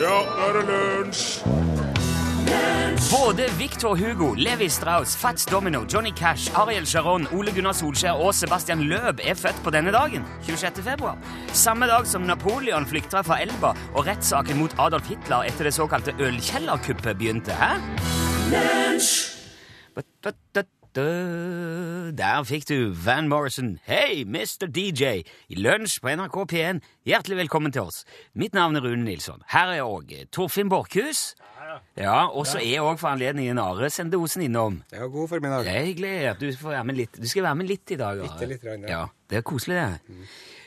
Ja, nå er det lunsj! Både Victor Hugo, Levi Strauss, Fats Domino, Johnny Cash, Ariel Sharon, Ole Gunnar Solskjær og Sebastian Løb er født på denne dagen, 26. februar. Samme dag som Napoleon flykta fra Elba og rettssaken mot Adolf Hitler etter det såkalte ølkjellerkuppet begynte. Hæ? Der fikk du Van Morrison. Hei, Mr. DJ! I lunsj på NRK P1. Hjertelig velkommen til oss. Mitt navn er Rune Nilsson. Her er òg Torfinn Borchhus. Ja, og så er òg for anledningen Are Sendosen innom. Ja, god formiddag. Det er hyggelig at du får være med litt. Du skal være med litt i dag. Are. Bitte litt grann, ja. ja. Det er koselig, det.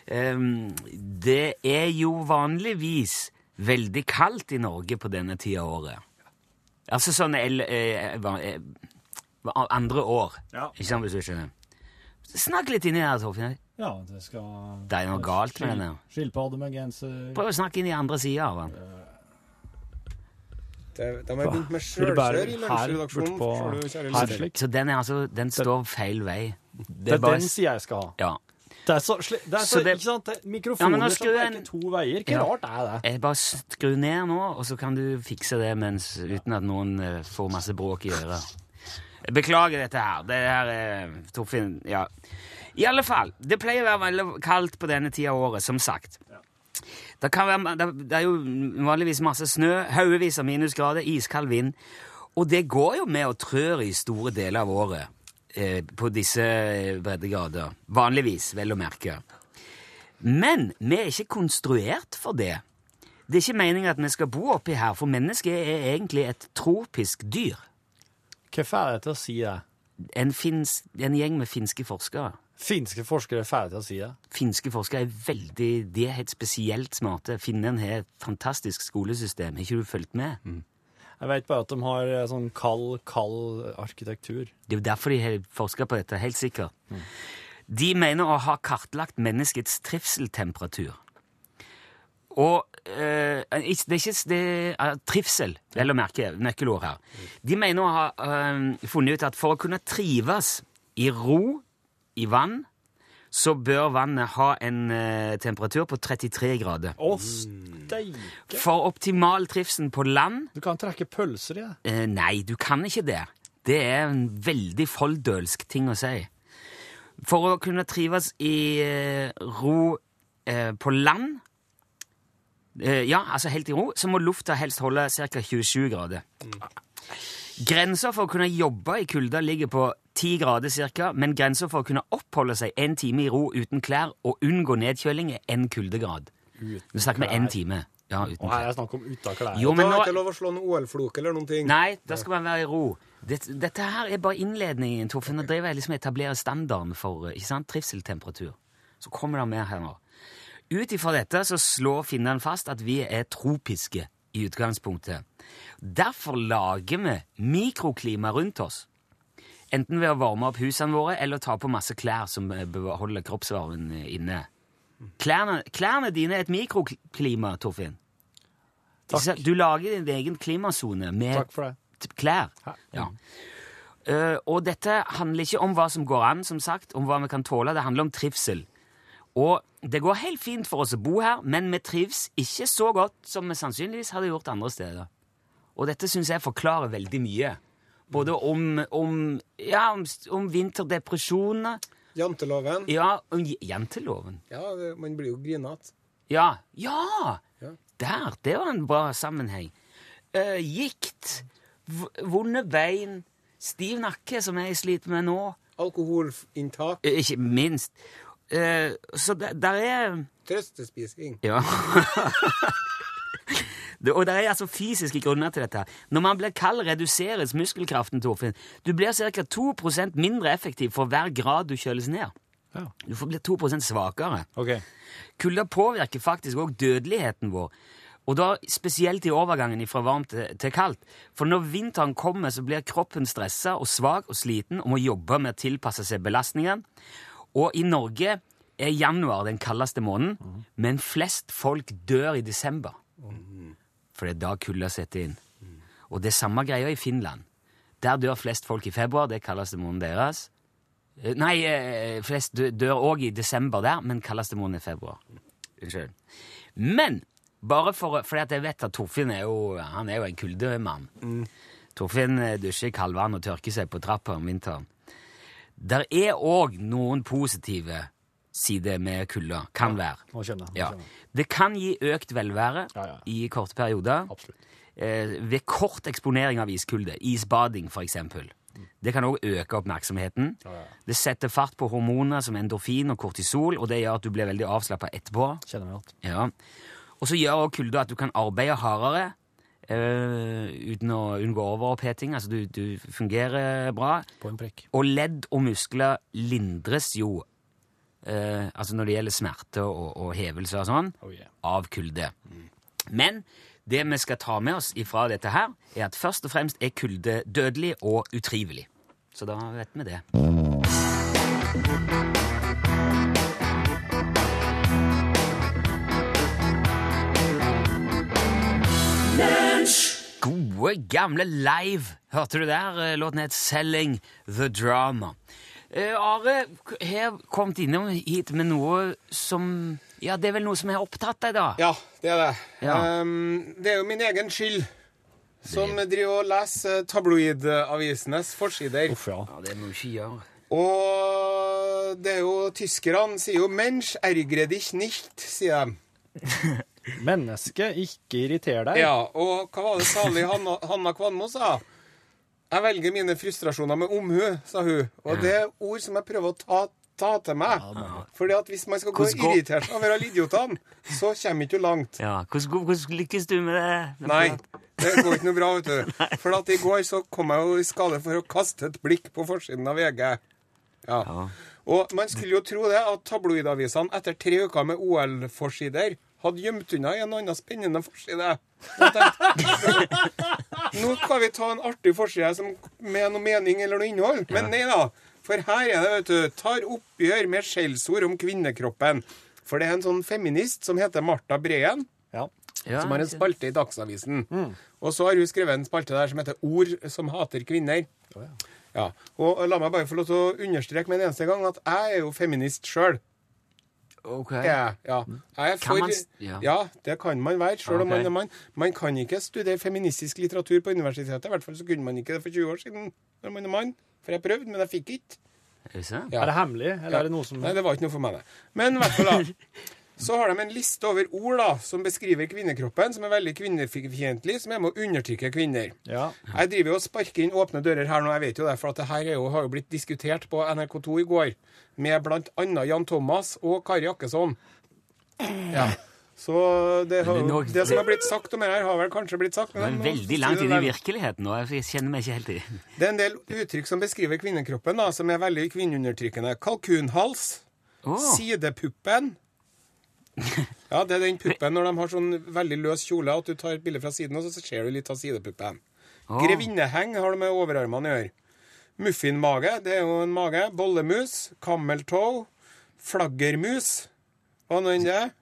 Um, det er jo vanligvis veldig kaldt i Norge på denne tida av året. Altså sånn el, eh, eh, andre år. Ja. Ikke sant, hvis du skjønner. Snakk litt inni her, Torfinn. Ja, det skal Det er noe galt med den. Skilpadde med genser Prøv å snakke inn i andre sida av den. Det, de har begynt med sjølkjør i lunsjredaksjonen. Så den, er altså, den står feil vei. Det er bare- den sida jeg skal ha. Ja. Det er så, det er Så så, det- ikke sant? Det er Ja, men mikrofoner som peker en- to veier. Hvor Ja. rart er det. Jeg bare skru ned nå, og så kan du fikse det mens, uten at noen eh, får masse bråk i øret. Beklager dette her. Det her er Torfinn Ja. I alle fall. Det pleier å være veldig kaldt på denne tida av året, som sagt. Det, kan være, det, det er jo vanligvis masse snø, haugevis av minusgrader, iskald vind. Og det går jo med og trør i store deler av året eh, på disse eh, breddegrader. Vanligvis, vel å merke. Men vi er ikke konstruert for det. Det er ikke meningen at vi skal bo oppi her, for mennesket er egentlig et tropisk dyr. Hvorfor er det til å si det? En, fins, en gjeng med finske forskere. Finske forskere er ferdig til å si det. Finske forskere er veldig De er helt spesielt smarte. Finnen har et fantastisk skolesystem. Har ikke du fulgt med? Jeg vet bare at de har eh, sånn kald, kald arkitektur. Det er jo derfor de har forska på dette, helt sikkert. De mener å ha kartlagt menneskets trivseltemperatur. Og eh, det er ikke det er trivsel, vel å merke, nøkkelord her. De mener å ha eh, funnet ut at for å kunne trives i ro i vann, så bør vannet ha en eh, temperatur på 33 grader. Å, steike! For optimal trivsel på land Du kan trekke pølser i det. Eh, nei, du kan ikke det. Det er en veldig folldølsk ting å si. For å kunne trives i eh, ro eh, på land, eh, ja, altså helt i ro, så må lufta helst holde ca. 27 grader. Grensa for å kunne jobbe i kulda ligger på 10 grader ca., men grensa for å kunne oppholde seg en time i ro uten klær og unngå nedkjøling er én kuldegrad. Du snakker med én time. Ja, uten klær. er jeg snakker om uten klær. Jo, men er nå... det ikke lov å slå en OL-flok eller noen ting. Nei, da skal man være i ro. Dette, dette her er bare innledningen, Torfinn. Nå driver jeg liksom etablerer standarden for ikke sant, trivseltemperatur. Så kommer det mer her nå. Ut ifra dette så slår finnene fast at vi er tropiske i utgangspunktet. Derfor lager vi mikroklima rundt oss. Enten ved å varme opp husene våre eller ta på masse klær som beholder holder kroppsvarmen eh, inne. Klærne, klærne dine er et mikroklima, Torfinn. Sant? Du lager din egen klimasone med Takk klær. Ja. Eh, og dette handler ikke om hva som går an, som sagt, om hva vi kan tåle. Det handler om trivsel. Og det går helt fint for oss å bo her, men vi trives ikke så godt som vi sannsynligvis hadde gjort andre steder. Og dette syns jeg forklarer veldig mye. Både om, om, ja, om, om vinterdepresjoner, Janteloven. ja, om janteloven. Ja, det- man blir jo grinete. Ja, ja! Ja. Der, det var en bra sammenheng. Uh, gikt, vonde bein, stiv nakke, som jeg sliter med nå. Alkoholinntak. Uh, ikke minst. Eh, så der, der er Trøstespising. Ja. Det, og det er altså fysiske grunner til dette. Når man blir kald, reduseres muskelkraften, Torfinn. Du blir ca. 2% mindre effektiv for hver grad du kjøles ned. Ja. Du får bli 2 svakere. Okay. Kulda påvirker faktisk òg dødeligheten vår. Og da spesielt i overgangen fra varmt til, til kaldt. For når vinteren kommer, så blir kroppen stressa og svak og sliten og må jobbe med å tilpasse seg belastningen. Og i Norge er januar den kaldeste måneden, men flest folk dør i desember. For det er da kulda setter inn. Og det er samme greia i Finland. Der dør flest folk i februar, det er kaldeste måneden deres. Eh, Nei, eh, flest dør òg i desember der, men kaldeste måneden er februar. Unnskyld. Men Bare for, fordi at jeg vet at Torfinn er jo, han er jo en kuldemann. Torfinn eh, dusjer i kaldvann og tørker seg på trappa om vinteren. Der er òg noen positive sider med kulda. Kan være. Nå skjønner. Nå Ja. skjønner. Det kan gi økt velvære Ja, ja. i korte perioder. Eh, ved kort eksponering av iskulde, isbading f.eks. Det kan òg øke oppmerksomheten. Ja, ja. Det setter fart på hormoner som endorfin og kortisol, og det gjør at du blir veldig avslappa etterpå. Kjenner meg godt. Ja. Og så gjør også kulda at du kan arbeide hardere eh, uten å unngå overoppheting. Altså du, du fungerer bra. På en prikk. Og ledd og muskler lindres jo eh, altså når det gjelder smerte og, og hevelse og sånn, Oh, yeah. av kulde. Men det vi skal ta med oss ifra dette her, er at først og fremst er kulde dødelig og utrivelig. Så da vet vi det. Gode, gamle Live. Hørte du der? Eh, Låten het Selling the Drama. Eh, Are har kommet innom hit med noe som Ja, det er vel noe som har opptatt deg, da? Ja, det er det. Ja. Um, det er jo min egen skyld som driver og leser tabloidavisenes forsider. Uff, ja. Ja, det må du ikke gjøre. Og det er jo Tyskerne sier jo 'Mensch ergre dich nicht', sier de. Menneske, ikke irriter deg. Ja, og hva var det salig Hanna, Hanna Kvanmo sa? Jeg velger mine frustrasjoner med omhu, sa hun. Og det er ord som jeg prøver å ta, ta til meg. Fordi at hvis man skal gå og irritere seg over alle idiotene, så kommer ikke du langt. Ja, Hvordan, hvordan lykkes du med det? Nei, det går ikke noe bra, vet du. For at i går så kom jeg jo i skade for å kaste et blikk på forsiden av VG. Ja. Ja. Og man skulle jo tro det, at tabloidavisene etter tre uker med OL-forsider hadde gjemt unna en annen spennende forside. Nå skal vi ta en artig forside med noe mening eller noe innhold. Men nei da. For her er det, vet du, tar oppgjør med skjellsord om kvinnekroppen. For det er en sånn feminist som heter Marta Breen Ja. Ja, som har en spalte i Dagsavisen. Og så har hun skrevet en spalte der som heter 'Ord som hater kvinner'. Ja, Og la meg bare få lov til å understreke med en eneste gang at jeg er jo feminist sjøl. Ok. Ja, ja. Jeg er Kan for, man ja. ja. det kan man være, sjøl om man er mann. Man kan ikke studere feministisk litteratur på universitetet. I hvert fall så kunne man ikke det for 20 år siden når man er mann. For jeg prøvde, men jeg fikk ikke. Er det? Ja. Er det hemmelig, eller er det noe som Nei, det var ikke noe for meg, det. Men i hvert fall, da. Så har de en liste over ord da, som beskriver kvinnekroppen, som er veldig kvinnefiendtlig, som er med å undertrykke kvinner. Ja. Jeg driver jo og sparker inn åpne dører her nå, jeg vet jo det, for at det her er jo, har jo blitt diskutert på NRK2 i går, med annet Jan Thomas og Kari Jakkesson. Ja. Så det, har, det som har blitt sagt om det her, har vel kanskje blitt sagt. Men nå- veldig så langt inn i virkeligheten nå. Jeg kjenner meg ikke helt i Det er en del uttrykk som beskriver kvinnekroppen, da, som er veldig kvinneundertrykkende. Kalkunhals, oh. sidepuppen. Ja, det er den puppen når de har sånn veldig løs kjole, at du tar et bilde fra siden, og så ser du litt av sidepuppen. å. Grevinneheng har det med overarmene å gjøre. Muffinmage, det er jo en mage. Bollemus, cammeltoe, flaggermus. Hva nå enn det er.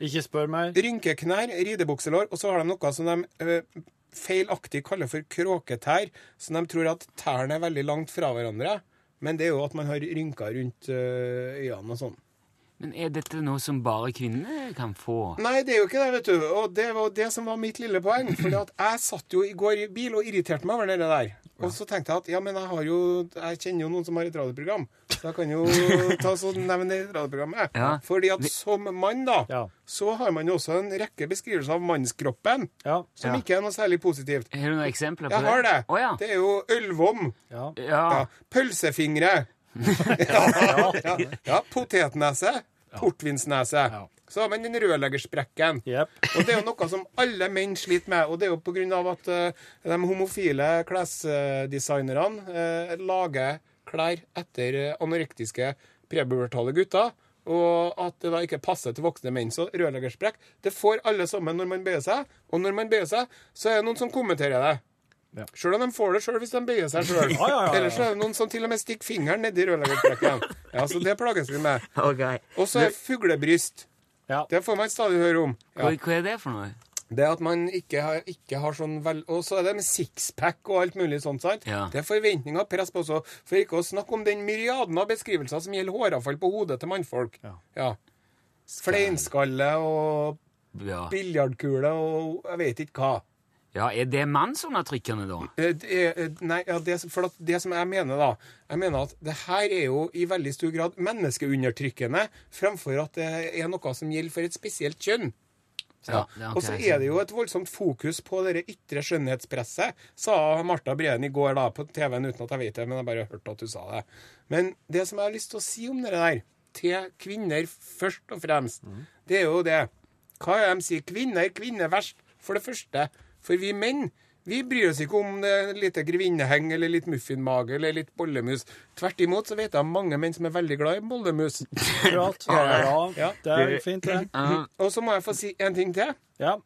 Ikke spør meg. Rynkeknær, ridebukselår, og så har de noe som de øh, feilaktig kaller for kråketær, som de tror at tærne er veldig langt fra hverandre. Men det er jo at man har rynker rundt eh, øynene og sånn. Men er dette noe som bare kvinner kan få? Nei, det er jo ikke det, vet du. Og det var det som var mitt lille poeng. For jeg satt jo i går i bil og irriterte meg over det der. Og så tenkte jeg at ja, men jeg har jo Jeg kjenner jo noen som har et radioprogram. Så jeg kan jo ta sånn nevne det radioprogrammet. Ja. Fordi at som mann, da, Ja. så har man jo også en rekke beskrivelser av mannskroppen Ja. som Ja. ikke er noe særlig positivt. Har du noen eksempler på Jeg det? har det. Oh, ja. Det er jo ølvom. Ja. Ja. Ja. Pølsefingre. Ja, ja, ja. Potetnese. Portvinsnese. Så har man den rødleggersprekken. Yep. Og det er jo noe som alle menn sliter med, og det er jo på grunn av at uh, de homofile klesdesignerne uh, lager klær etter eh, anorektiske prebubertale gutter, og at det da ikke passer til voksne menn. Så rødleggersprekk det får alle sammen når man bøyer seg, og når man bøyer seg, så er det noen som kommenterer det. Ja. Sjøl om de får det sjøl hvis de bøyer seg sjøl. Ja, ja, ja, ja. Ellers er det noen som til og med stikker fingeren nedi rørleggersprekken. Ja, så det plages vi med. Okay. Og så er fuglebryst. Ja. Det får man stadig høre om. Ja. Hva, hva er det for noe? Det at man ikke har, ikke har sånn vel... Og så er det med sixpack og alt mulig sånt, sant? Ja. Det er forventninger og press på også. For ikke å snakke om den myriaden av beskrivelser som gjelder håravfall på hodet til mannfolk. Ja. ja. Fleinskalle og Ja. biljardkule og jeg vet ikke hva. Ja, er det mannsundertrykkende, da? er er- eh, nei, ja, det, for det som jeg mener, da Jeg mener at det her er jo i veldig stor grad menneskeundertrykkende, fremfor at det er noe som gjelder for et spesielt kjønn. Ja, er Og så er det jo et voldsomt fokus på det ytre skjønnhetspresset, sa Marta Breen i går da på TV-en uten at jeg vet det, men jeg bare hørte at du sa det. Men det som jeg har lyst til å si om det der, til kvinner først og fremst, det er jo det Hva er det de sier? Kvinner, kvinner verst. For det første. For vi menn vi bryr oss ikke om det er lite grevinneheng eller litt muffinmage eller litt bollemus. Tvert imot så vet jeg om mange menn som er veldig glad i bollemus. Pratt, Ja, Ja. det er fint, det. Og så må jeg få si en ting til. Ja.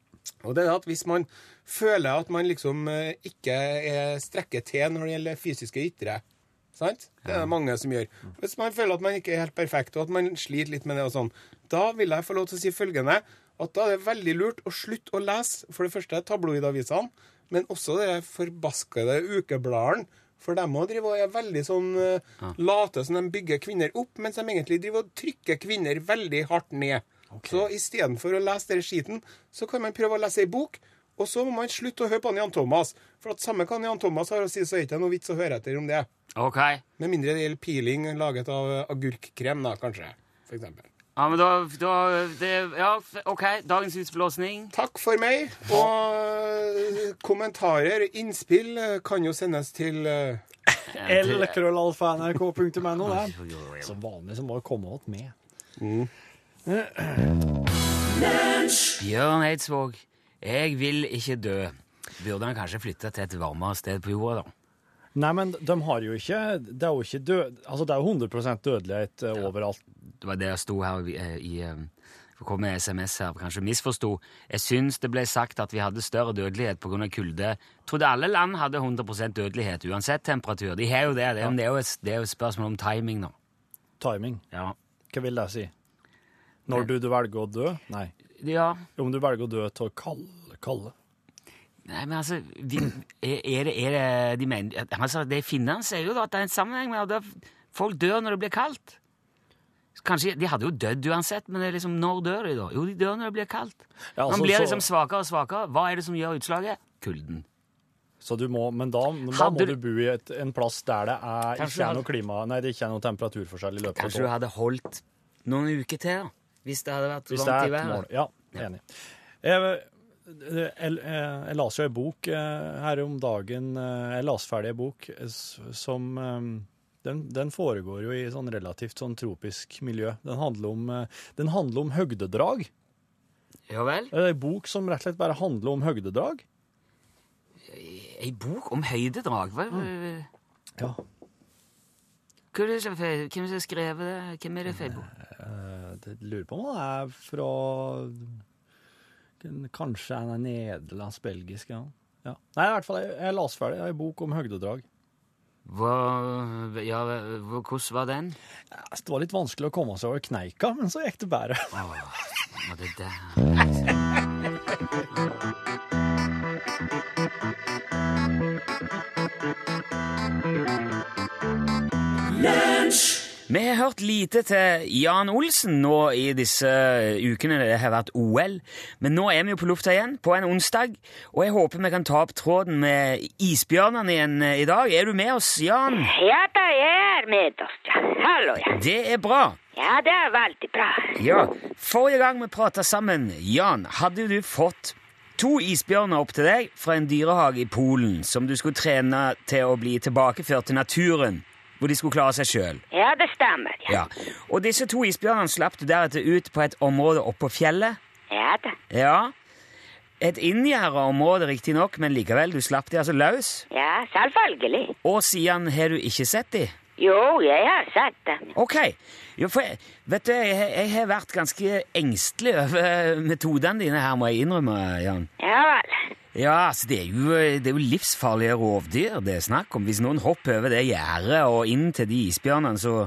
Og det er at hvis man føler at man liksom eh, ikke er strekker til når det gjelder fysiske ytre Sant? Det er det mange som gjør. Hvis man føler at man ikke er helt perfekt, og at man sliter litt med det og sånn, da vil jeg få lov til å si følgende at da er det veldig lurt å slutte å lese for det første tabloidavisene, men også de forbaskede ukebladene. For de òg driver og er veldig sånn ja. late som de bygger kvinner opp, mens de egentlig driver og trykker kvinner veldig hardt ned. Så istedenfor å lese den skiten, så kan man prøve å lese ei bok. Og så må man slutte å høre på Jan Thomas. For at samme kan Jan Thomas har å si, så er det ikke noe vits å høre etter om det. OK. Med mindre det gjelder piling laget av eh, agurkkrem, da, kanskje. For eksempel. Ja, men da, da det, Ja, OK. Dagens utblåsning. Takk for meg. Og eh, kommentarer, innspill, eh, kan jo sendes til eh, Lkrøllalfa.nrk.no. Som vanlig så må det komme opp med. Bjørn Eidsvåg, jeg vil ikke dø. Burde han kanskje flytte til et varmere sted på jorda, da? Nei, men de har jo ikke Det er jo ikke død... Altså, det er jo 100 dødelighet overalt. Det var det jeg sto her i, i eh, Det kom med SMS her, kanskje misforsto. Jeg syns det ble sagt at vi hadde større dødelighet pga. kulde. Trodde alle land hadde 100% dødelighet uansett temperatur. De har jo det. Det er, det er jo et, det er jo et spørsmål om timing, da. Timing. Ja. Hva vil det si? Når du, du velger å dø? Nei. ja. Om du velger å dø å kalde, kalde. Nei, men altså vi, er, er, det, er det de mener altså, Det finnes er jo at det er en sammenheng med at folk dør når det blir kaldt. Kanskje, De hadde jo dødd uansett, men det er liksom, når dør de da? Jo, de dør når det blir kaldt. Ja, altså, Man blir liksom svakere og svakere. Hva er det som gjør utslaget? Kulden. Så du må, men da, men da må du- du bo i et, en plass der det er, ikke er noe klima Nei, det ikke er noe temperaturforskjell i løpet av Kanskje du hadde holdt noen uker til? Hvis det hadde vært Hvis er i et været. Ja, enig. Jeg, jeg, jeg, jeg las jo en bok eh, her om dagen. eh, Jeg leste ferdig en bok eh, som den, den foregår jo i sånn relativt sånn tropisk miljø. Den handler om, eh, den handler om høgdedrag. Ja vel? Det er en bok som rett og slett bare handler om høgdedrag. Ei bok om høydedrag? Hva, Ja. Hvem er det som- har skrevet det? Hvem er det for ei bok? Jeg lurer på om det er fra Kanskje en er nederlandsk, belgisk. Ja. Ja. Nei, i hvert fall, jeg, jeg las ferdig en bok om høgdedrag. Hva, ja, hva, hvordan var den? Det var litt vanskelig å komme seg over kneika, men så gikk det bedre. Var det der? Vi har hørt lite til Jan Olsen nå i disse ukene det har vært OL, men nå er vi jo på lufta igjen på en onsdag, og jeg håper vi kan ta opp tråden med isbjørnene igjen eh, i dag. Er du med oss, Jan? Ja da, jeg er med oss, ja. Hallo, ja. Det er bra. Ja, det er veldig bra. Ja, forrige gang vi prata sammen, Jan, hadde du fått to isbjørner opp til deg fra en dyrehage i Polen som du skulle trene til å bli tilbakeført til naturen, hvor de skulle klare seg sjøl. Ja, det stemmer, ja. Ja. Og disse to isbjørnene slapp du deretter ut på et område oppå fjellet. Ja da. Ja. Et inngjerda område, riktignok, men likevel, du slapp de altså løs. Ja, selvfølgelig. Og siden har du ikke sett de. Jo, jeg har sett den. Ok. Jo, for vet du, jeg, jeg har vært ganske engstelig over metodene dine her, må jeg innrømme, Jan. Ja vel. Ja, altså, det er, jo, det er jo livsfarlige rovdyr det er snakk om. Hvis noen hopper over det gjerdet og inn til de isbjørnene, så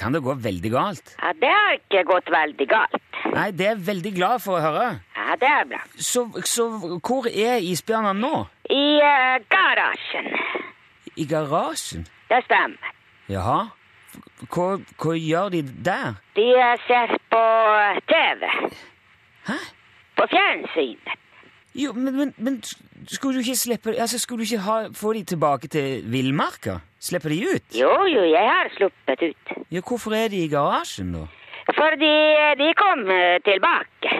kan det gå veldig galt. Ja, det har ikke gått veldig galt. Nei, det er jeg veldig glad for å høre. Ja, det er bra. Så, så hvor er isbjørnene nå? I uh, garasjen. I garasjen? Det stemmer. Jaha. Hva, hva gjør de der? De ser på TV. Hæ? På fjernsynet. Jo, men, men, men skulle du ikke slippe Altså, skulle du ikke ha, få de tilbake til villmarka? Slippe de ut? Jo, jo, jeg har sluppet ut. Ja, hvorfor er de i garasjen, da? Fordi de kom eh, tilbake.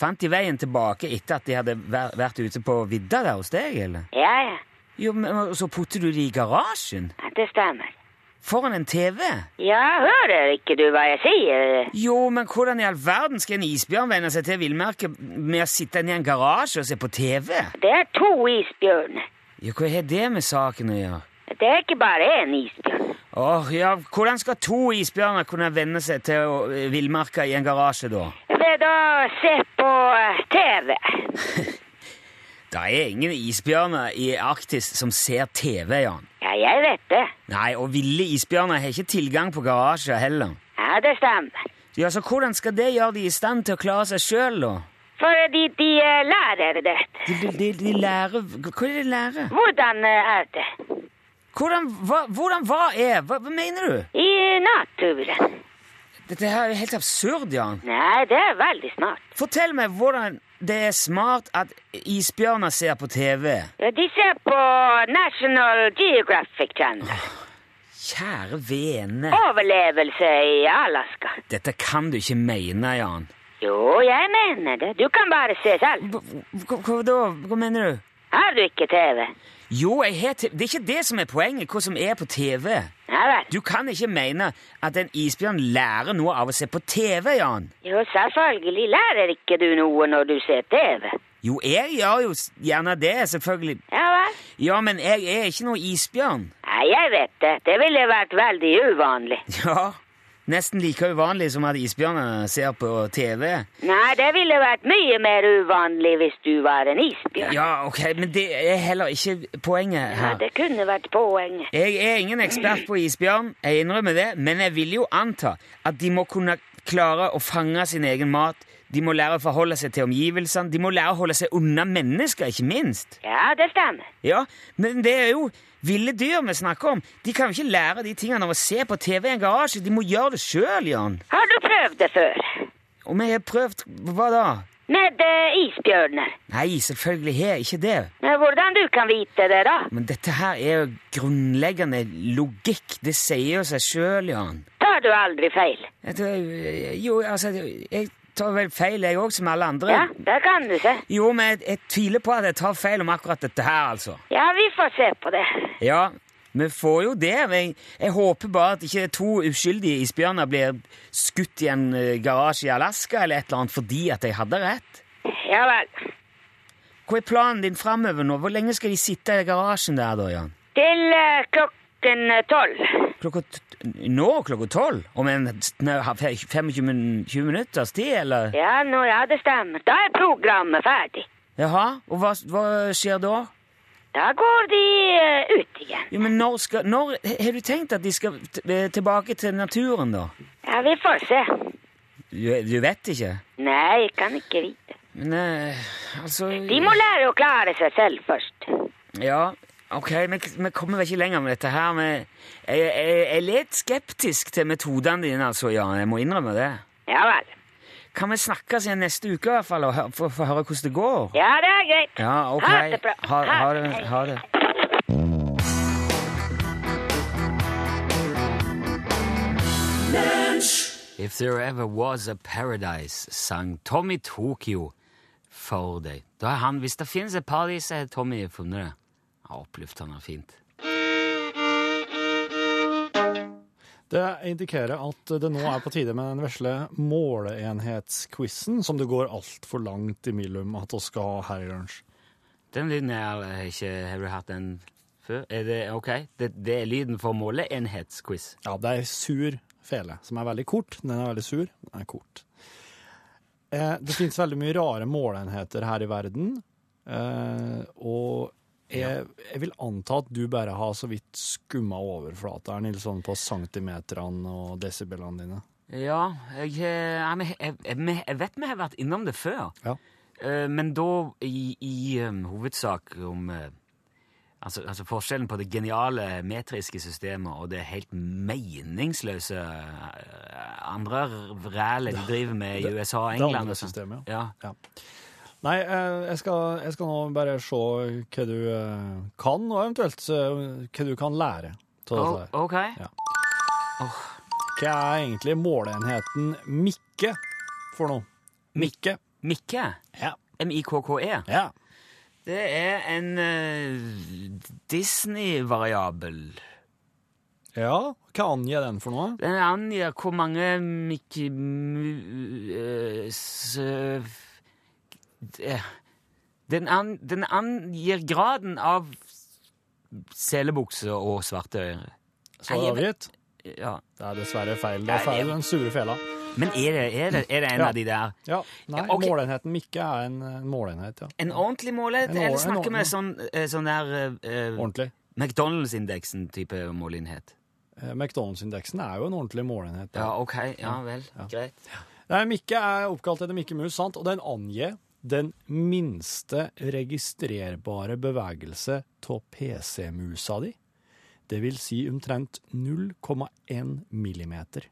Fant de veien tilbake etter at de hadde vært ute på vidda der hos deg, eller? Ja, ja, Jo, men så putter du de i garasjen? Ja, det stemmer. Foran en TV? Ja, hører ikke du hva jeg sier? Jo, men hvordan i all verden skal en isbjørn venne seg til villmarka med å sitte inne i en garasje og se på TV? Det er to isbjørner. Ja, hva har det med saken å gjøre? Det er ikke bare én isbjørn. Åh, ja, hvordan skal to isbjørner kunne venne seg til eh, villmarka i en garasje, da? Ved å se på eh, TV. Det er ingen isbjørner i Arktis som ser TV, Jan. Ja, jeg vet det. Nei, og ville isbjørner har ikke tilgang på garasjer heller. Ja, det stemmer. Ja, så hvordan skal det gjøre de i stand til å klare seg sjøl, da? Fordi de de lærer det. De, de, de, lærer Hva er det de lærer? Hvordan eh, er det? Hvordan hva, hvordan hva er? Hva, hva mener du? I naturen. Dette her er helt absurd, Jan. Nei, det er veldig smart. Fortell meg hvordan det er smart at isbjørner ser på TV. Ja, De ser på National Geographic Channel. Kjære vene. Overlevelse i Alaska. Dette kan du ikke mene, Jan. Jo, jeg mener det. Du kan bare se selv. Hva, hva, hva da? Hva mener du? Har du ikke TV? Jo, te- det er ikke det som er poenget, hva som er på TV. Du kan ikke mene at en isbjørn lærer noe av å se på TV, Jan. Jo, selvfølgelig lærer ikke du noe når du ser TV. Jo, jeg gjør jo gjerne det, selvfølgelig. Ja vel. Ja, men jeg er ikke noe isbjørn. Nei, jeg vet det. Det ville vært veldig uvanlig. Ja, nesten like uvanlig som at isbjørner ser på TV. Nei, det ville vært mye mer uvanlig hvis du var en isbjørn. Ja, ok, men det er heller ikke poenget her. Ja, det kunne vært poenget. Jeg er ingen ekspert på isbjørn, jeg innrømmer det, men jeg vil jo anta at de må kunne klare å fange sin egen mat. De må lære å forholde seg til omgivelsene. De må lære å holde seg unna mennesker, ikke minst. Ja, det stemmer. Ja, men det er jo ville dyr vi snakker om. De kan jo ikke lære de tingene av å se på TV i en garasje. De må gjøre det sjøl, Jan. Har du prøvd det før? Om jeg har prøvd Hva da? Med uh, isbjørner? Nei, selvfølgelig har jeg ikke det. Men hvordan du kan vite det, da? Men dette her er jo grunnleggende logikk. Det sier jo seg sjøl, Jan. Tar du aldri feil? Jeg Jo, altså Jeg tar vel feil, jeg òg, som alle andre. Ja, det kan du se. Jo, men jeg, jeg tviler på at jeg tar feil om akkurat dette her, altså. Ja, vi får se på det. Ja, vi får jo det. Jeg, jeg håper bare at ikke to uskyldige isbjørner blir skutt i en eh, garasje i Alaska eller et eller annet fordi at jeg hadde rett. Ja vel. Hva er planen din framover nå? Hvor lenge skal de sitte i garasjen der, da, Jan? Til uh, klokken eh, tolv. Klokka nå klokka tolv? Om en sn- ha- fe- 25 min- 20 minutters tid, eller? Ja, nå, ja, det stemmer. Da er programmet ferdig. Jaha, og hva, hva skjer da? Da går de uh, ut igjen. Jo, men når skal Når har du tenkt at de skal tilbake til naturen, da? Ja, vi får se. Du, du vet ikke? Nei, jeg kan ikke vite. Men uh, altså De må lære å klare seg selv først. Ja, ok, vi, vi kommer vel ikke lenger med dette her. Men jeg, jeg, jeg er litt skeptisk til metodene dine, altså, Jan. Jeg må innrømme det. Ja vel. Kan vi snakkes igjen neste uke i hvert fall, og hø- få få høre hvordan det går? Ja, det er greit. Ja, ok. Ha det bra. Ha, ha det. Ha det. If there ever was a paradise, sang Tommy Tokyo for deg. Da er han, Hvis det finnes et paradis, har Tommy funnet det. Ja, Oppløftende og fint. Det indikerer at det nå er på tide med den vesle måleenhetsquizen, som det går altfor langt imellom at vi skal ha her i lunsj. Den lyden er eh, ikke Har du hatt den før? Er det ok? Det, det er lyden for måleenhetsquiz. Ja, det er sur fele, som er veldig kort. Den er veldig sur, den er kort. Eh, det finnes veldig mye rare måleenheter her i verden, eh, og jeg, jeg vil anta at du bare har så vidt skumma overflata her, Nils, sånn på centimeterne og desibelene dine. Ja, jeg, eh, jeg, jeg, vet vi har vært innom det før. Ja. Eh, Men da i, i um, hovedsak om eh, altså, altså forskjellen på det geniale metriske systemet og det helt meningsløse andre rælet de driver med i USA og England. det andre systemet, ja. Ja. Nei, eh, jeg skal, jeg skal nå bare se hva du eh, kan, og eventuelt eh, hva du kan lære. av Oh, dette. OK. Ja. Hva er egentlig måleenheten Mikke for noe? Mikke? Mikke. Ja. M-I-K-K-E. ja. Det er en uh, Disney-variabel. Ja, hva angir den for noe? Den angir hvor mange Mikke... Det- den, an, den angir graden av selebukse og svarte øyne. Vet- avgitt? Ja. Det er dessverre feil. Det- er den sure fela. Men er det, er det, er det en Ja. av de der Ja, nei, okay. målenheten Mikke er en, en måleenhet, ja. En ordentlig målenhet? En eller snakker vi sånn, eh, sånn der uh, Ordentlig. McDonald's-indeksen type målenhet? Eh, McDonald's-indeksen er jo en ordentlig målenhet. Ja, OK. Ja vel. Ja. Greit. Nei, Mikke er oppkalt etter Mikke Mus, sant? og den angir den minste registrerbare bevegelse av PC-musa di. Det vil si omtrent 0,1 millimeter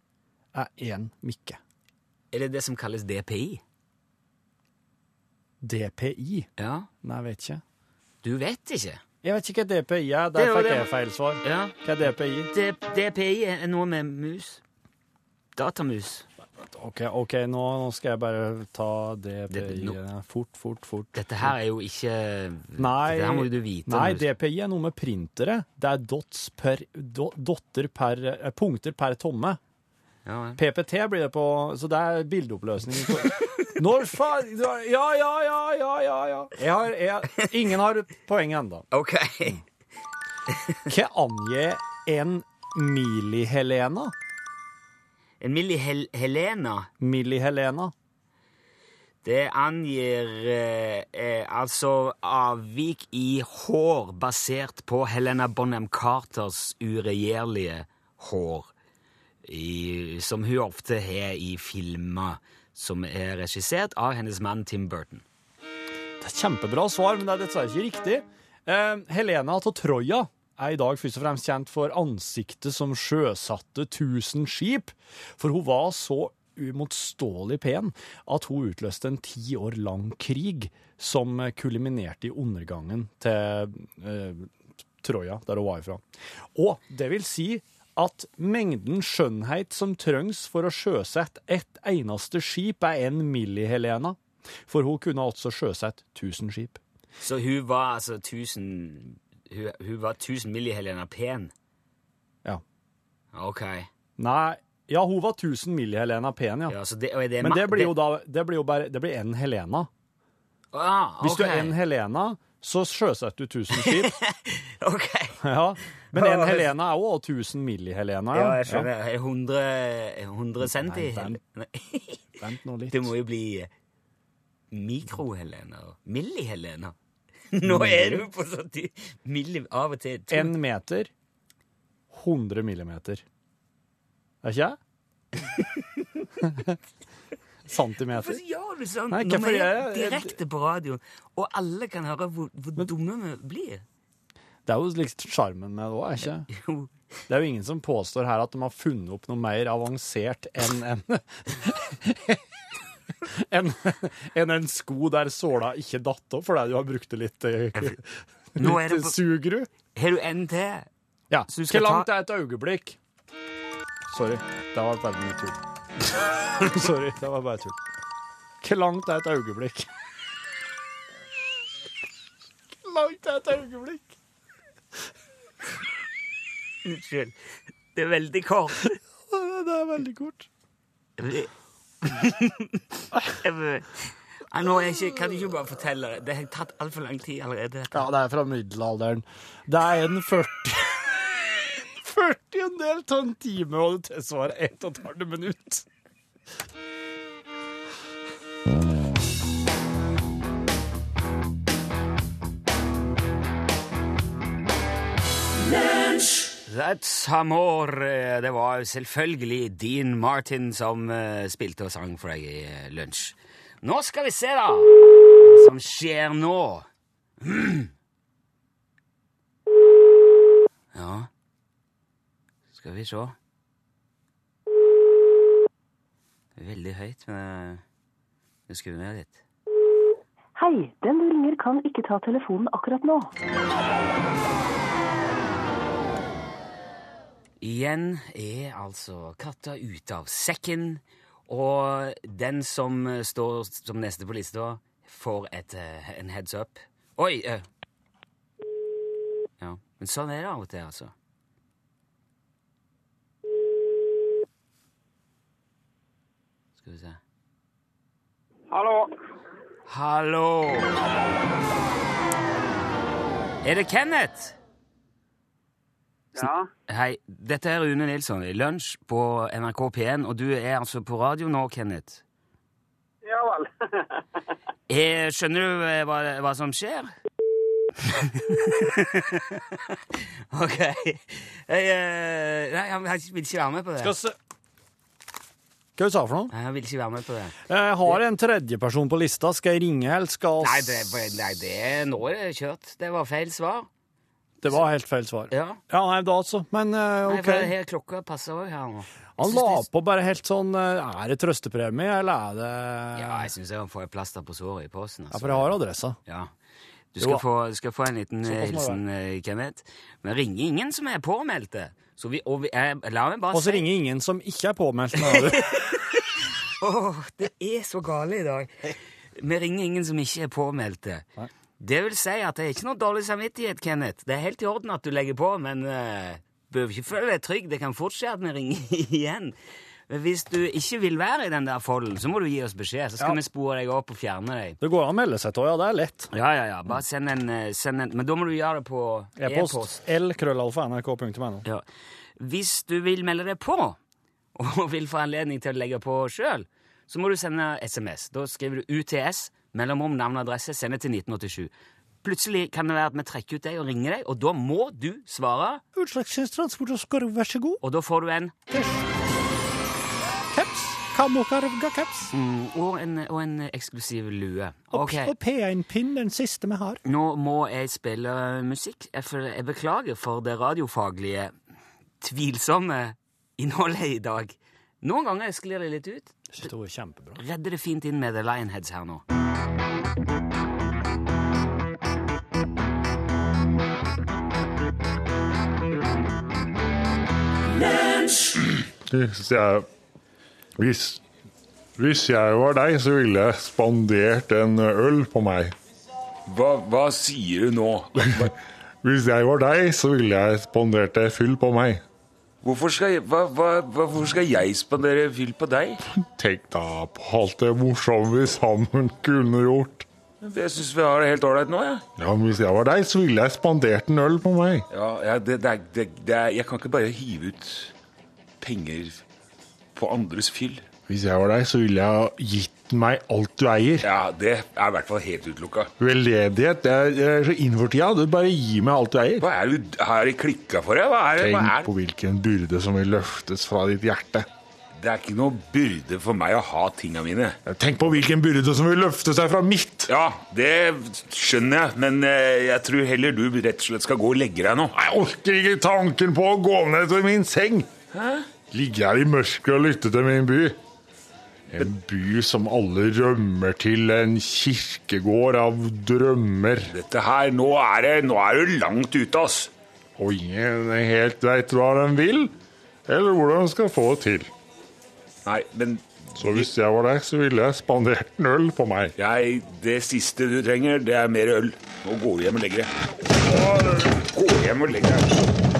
er én mikke. Er det det som kalles DPI? DPI? Ja. Nei, jeg vet ikke. Du vet ikke? Jeg vet ikke hva DPI er. Er Der fikk jeg feil svar. Ja. Hva er DPI? D DPI er noe med mus. Datamus. OK, ok, nå, nå skal jeg bare ta DPI Det- nå- eh, fort, fort, fort. Dette her er jo ikke Nei, Dette her må jo du vite. Nei, du... DPI er noe med printere. Det er dots per, do, dotter per, eh, punkter per tomme. Ja. PPT blir det på Så det er bildeoppløsning. Når faen Ja, ja, ja, ja, ja. ja. Jeg har, jeg, ingen har poeng ennå. OK. Hva angir en millihelena? En Milli Hel Helena, Millihelena? det angir eh, eh, altså avvik i hår basert på Helena Bonham Carters uregjerlige hår, i, som hun ofte har i filmer som er regissert av hennes mann Tim Burton. Det er kjempebra svar, men det er dessverre ikke riktig. Eh, Helena av Troja er i dag først og fremst kjent for ansiktet som sjøsatte tusen skip, for hun var så uimotståelig pen at hun utløste en ti år lang krig som kuliminerte i undergangen til eh, Troja, der hun var ifra. Og det vil si at mengden skjønnhet som trengs for å sjøsette ett eneste skip, er en Milli-Helena. For hun kunne altså sjøsette 1000 skip. Så hun var altså 1000 Hun, hun var 1000 millihelena pen? Ja. OK. Nei, ja, hun var 1000 millihelena pen, ja. Ja, så det, det Men det blir jo da Det blir jo bare Det blir en Helena. Ah, Hvis du er en Helena, så sjøsetter du 1000 skip. OK. ja. Men en Helena er jo også 1000 millihelena. Ja, jeg skjønner. Ja. 100, 100 centi? Nei, vent. Vent nå litt. Det må jo bli mikro-Helena og milli-Helena. Nå er du på sånn milli av og til. En meter 100 millimeter. Er ikke jeg? Centimeter. Hvorfor gjør du sånn Nei, når vi er direkte på radio, og alle kan høre hvor, hvor dumme vi blir? Det er jo liksom sjarmen med det òg, er ikke? Jo. Det er jo ingen som påstår her at de har funnet opp noe mer avansert enn en enn en, en sko der såla ikke datt opp fordi du har brukt det litt, eh, det litt på- sugru. Har du en til? Ja. Så du skal Hvor langt er et øyeblikk? Sorry, det var bare mye tull. Sorry, det var bare tull. Hvor langt er et øyeblikk? Hvor langt er et øyeblikk? Unnskyld. Det er veldig kort. Det er veldig kort. Ja, Nå er ikke, kan du ikke bare fortelle det? Det har tatt altfor lang tid allerede. dette. Ja, det er fra middelalderen. Det er en 40 40 en del av en time, og det tilsvarer ett og et halvt minutt. That's amore. Det var selvfølgelig Dean Martin som eh, spilte og sang for deg i eh, lunsj. Nå skal vi se, da, hva som skjer nå. Ja Skal vi se. Veldig høyt, men eh, jeg skrur ned litt. Hei, den du ringer kan ikke ta telefonen akkurat nå. Igjen er altså katta ute av sekken, og den som står som neste på lista, får et, eh, en heads up. Oi! eh. Ja, men sånn er det av og til, altså. Skal vi se Hallo. Hallo! Er det Kenneth? Ja. Hei, dette er Rune Nilsson i Lunsj på NRK P1, og du er altså på radio nå, Kenneth. Ja vel. jeg, skjønner du eh, hva, hva som skjer? ok. Jeg, eh, nei, han vil ikke være med på det. Skal se Hva du sa for noe? Jeg vil ikke være med på det. Jeg har en tredjeperson på lista. Skal jeg ringe, eller skal Nei, det, nei, det nå er det kjørt. Det var feil svar. Det var helt feil svar. Ja. Ja, nei, da altså. Men Nei, OK. for her klokka passer òg her nå. Han la det- på bare helt sånn eh, Er det trøstepremie, eller er det Ja, jeg syns jeg får et plaster på såret i posten. Ja, Altså. for jeg har adressa. Ja. Du skal, få, du skal få en liten eh, hilsen, Kenneth. Men ringer ingen som er påmeldte. Så vi, og vi, jeg, la meg bare Og så ringer ingen som ikke er påmeldt. Å, oh, det er så gale i dag. Vi ringer ingen som ikke er påmeldte. Det vil si at det er ikke noe dårlig samvittighet, Kenneth. Det er helt i orden at du legger på, men uh, bør ikke føle deg trygg. Det kan fort skje at vi ringer igjen. Men hvis du ikke vil være i den der folden, så må du gi oss beskjed, så skal Ja. vi spore deg opp og fjerne deg. Det går an å melde seg til, ja. Det er lett. Ja, ja, ja. Bare send en, eh, send en Men da må du gjøre det på E-post. e-post. L-krøllalfa.nrk.no. Ja. Hvis du vil melde deg på, og vil få anledning til å legge på sjøl, så må du sende SMS. Da skriver du UTS, mellomrom navn og adresse, send det til 1987. Plutselig kan det være at vi trekker ut deg og ringer deg, og da må du svare, Utslagstransport og skorv, vær så god. og da får du en Caps. Kamokarvga caps. mm, og, en, og en eksklusiv lue. Okay. Og P1-pinn, den siste vi har. nå må jeg spille musikk. Jeg, jeg beklager for det radiofaglige, tvilsomme innholdet i dag. Noen ganger sklir det litt ut. Jeg det var kjempebra. redder det fint inn med The Lionheads her nå. Hvis jeg, hvis, hvis jeg var deg, så ville jeg spandert en øl på meg. Hva, hva sier du nå? Hvis jeg var deg, så ville jeg spandert en fyll på meg. Hvorfor skal, jeg, hva, hva, hvorfor skal jeg spandere fyll på deg? Tenk da på alt det morsomme vi sammen kunne gjort. Jeg syns vi har det helt ålreit nå, jeg. Ja, men Hvis jeg var deg, så ville jeg spandert en øl på meg. Ja. Ja, det, det, det, jeg kan ikke bare hive ut penger på andres fyll. Hvis jeg var deg, så ville jeg gitt meg alt du eier. Ja, det er i hvert fall helt utelukka. Veldedighet det er, er så innenfor tida. Du bare gir meg alt du eier. Hva er det du har klikka for? deg? Hva er det? Hva Tenk det? på hvilken byrde som vil løftes fra ditt hjerte. Det er ikke noe byrde for meg å ha tinga mine. Tenk på hvilken byrde som vil løfte seg fra mitt. Ja, det skjønner jeg, men eh, jeg tror heller du rett og slett skal gå og legge deg nå. Jeg orker ikke tanken på å gå ned til min seng. Ligge her i mørket og lytte til min by. En by som alle rømmer til, en kirkegård av drømmer. Dette her, nå er, det, nå er du langt ute, ass. Og ingen helt veit hva de vil, eller hvordan de skal få det til. Nei, men Så hvis jeg var deg, så ville jeg spandert en øl på meg. jeg, det siste du trenger, det er mer øl. Nå går du hjem og legger deg. Gå hjem og legg deg.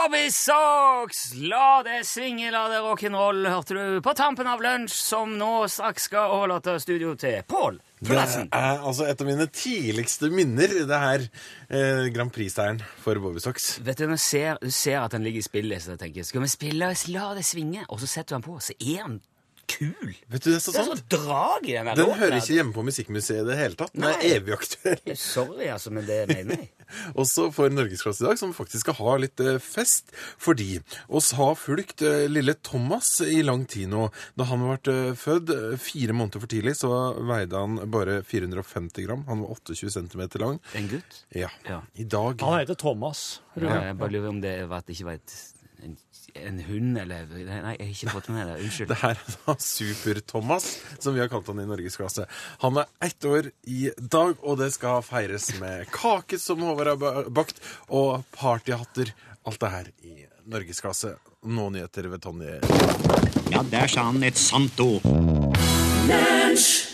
Bobby Socks! La det svinge, la det rock'n'roll, hørte du på tampen av lunsj, som nå straks skal overlate studio til Pål Det er altså et av mine tidligste minner, det her eh, Grand Prix-seieren for Bobby Socks. Vet Du når ser, du ser at han ligger i spillet, så jeg tenker skal vi spille La det svinge? Og så setter du han på, så er han kul! Vet du, det er så Det er sant. så drag i den her Den låten hører ikke hjemme på Musikkmuseet i det hele tatt. Den er Nei. evig aktuell. Sorry, altså, men det mener jeg. Også for Norgesklasse i dag, som faktisk skal ha litt eh, fest. Fordi oss har fulgt eh, lille Thomas i lang tid nå. Da han ble eh, født eh, fire måneder for tidlig, så veide han bare 450 gram. Han var 28 cm lang. En gutt? Ja. Ja. I dag Han heter Thomas. Ja, jeg bare lurer om det var at jeg ikke veit et, en, hund, eller Nei, jeg har ikke fått med det. Unnskyld. Det her er da Super-Thomas, som vi har kalt han i Norgesklasse. Han er ett år i dag, og det skal feires med kake som Håvard har bakt, og partyhatter. Alt det her i Norgesklasse. Nå nyheter ved Tonje. Ja, der sa han et sant ord. Lunsj!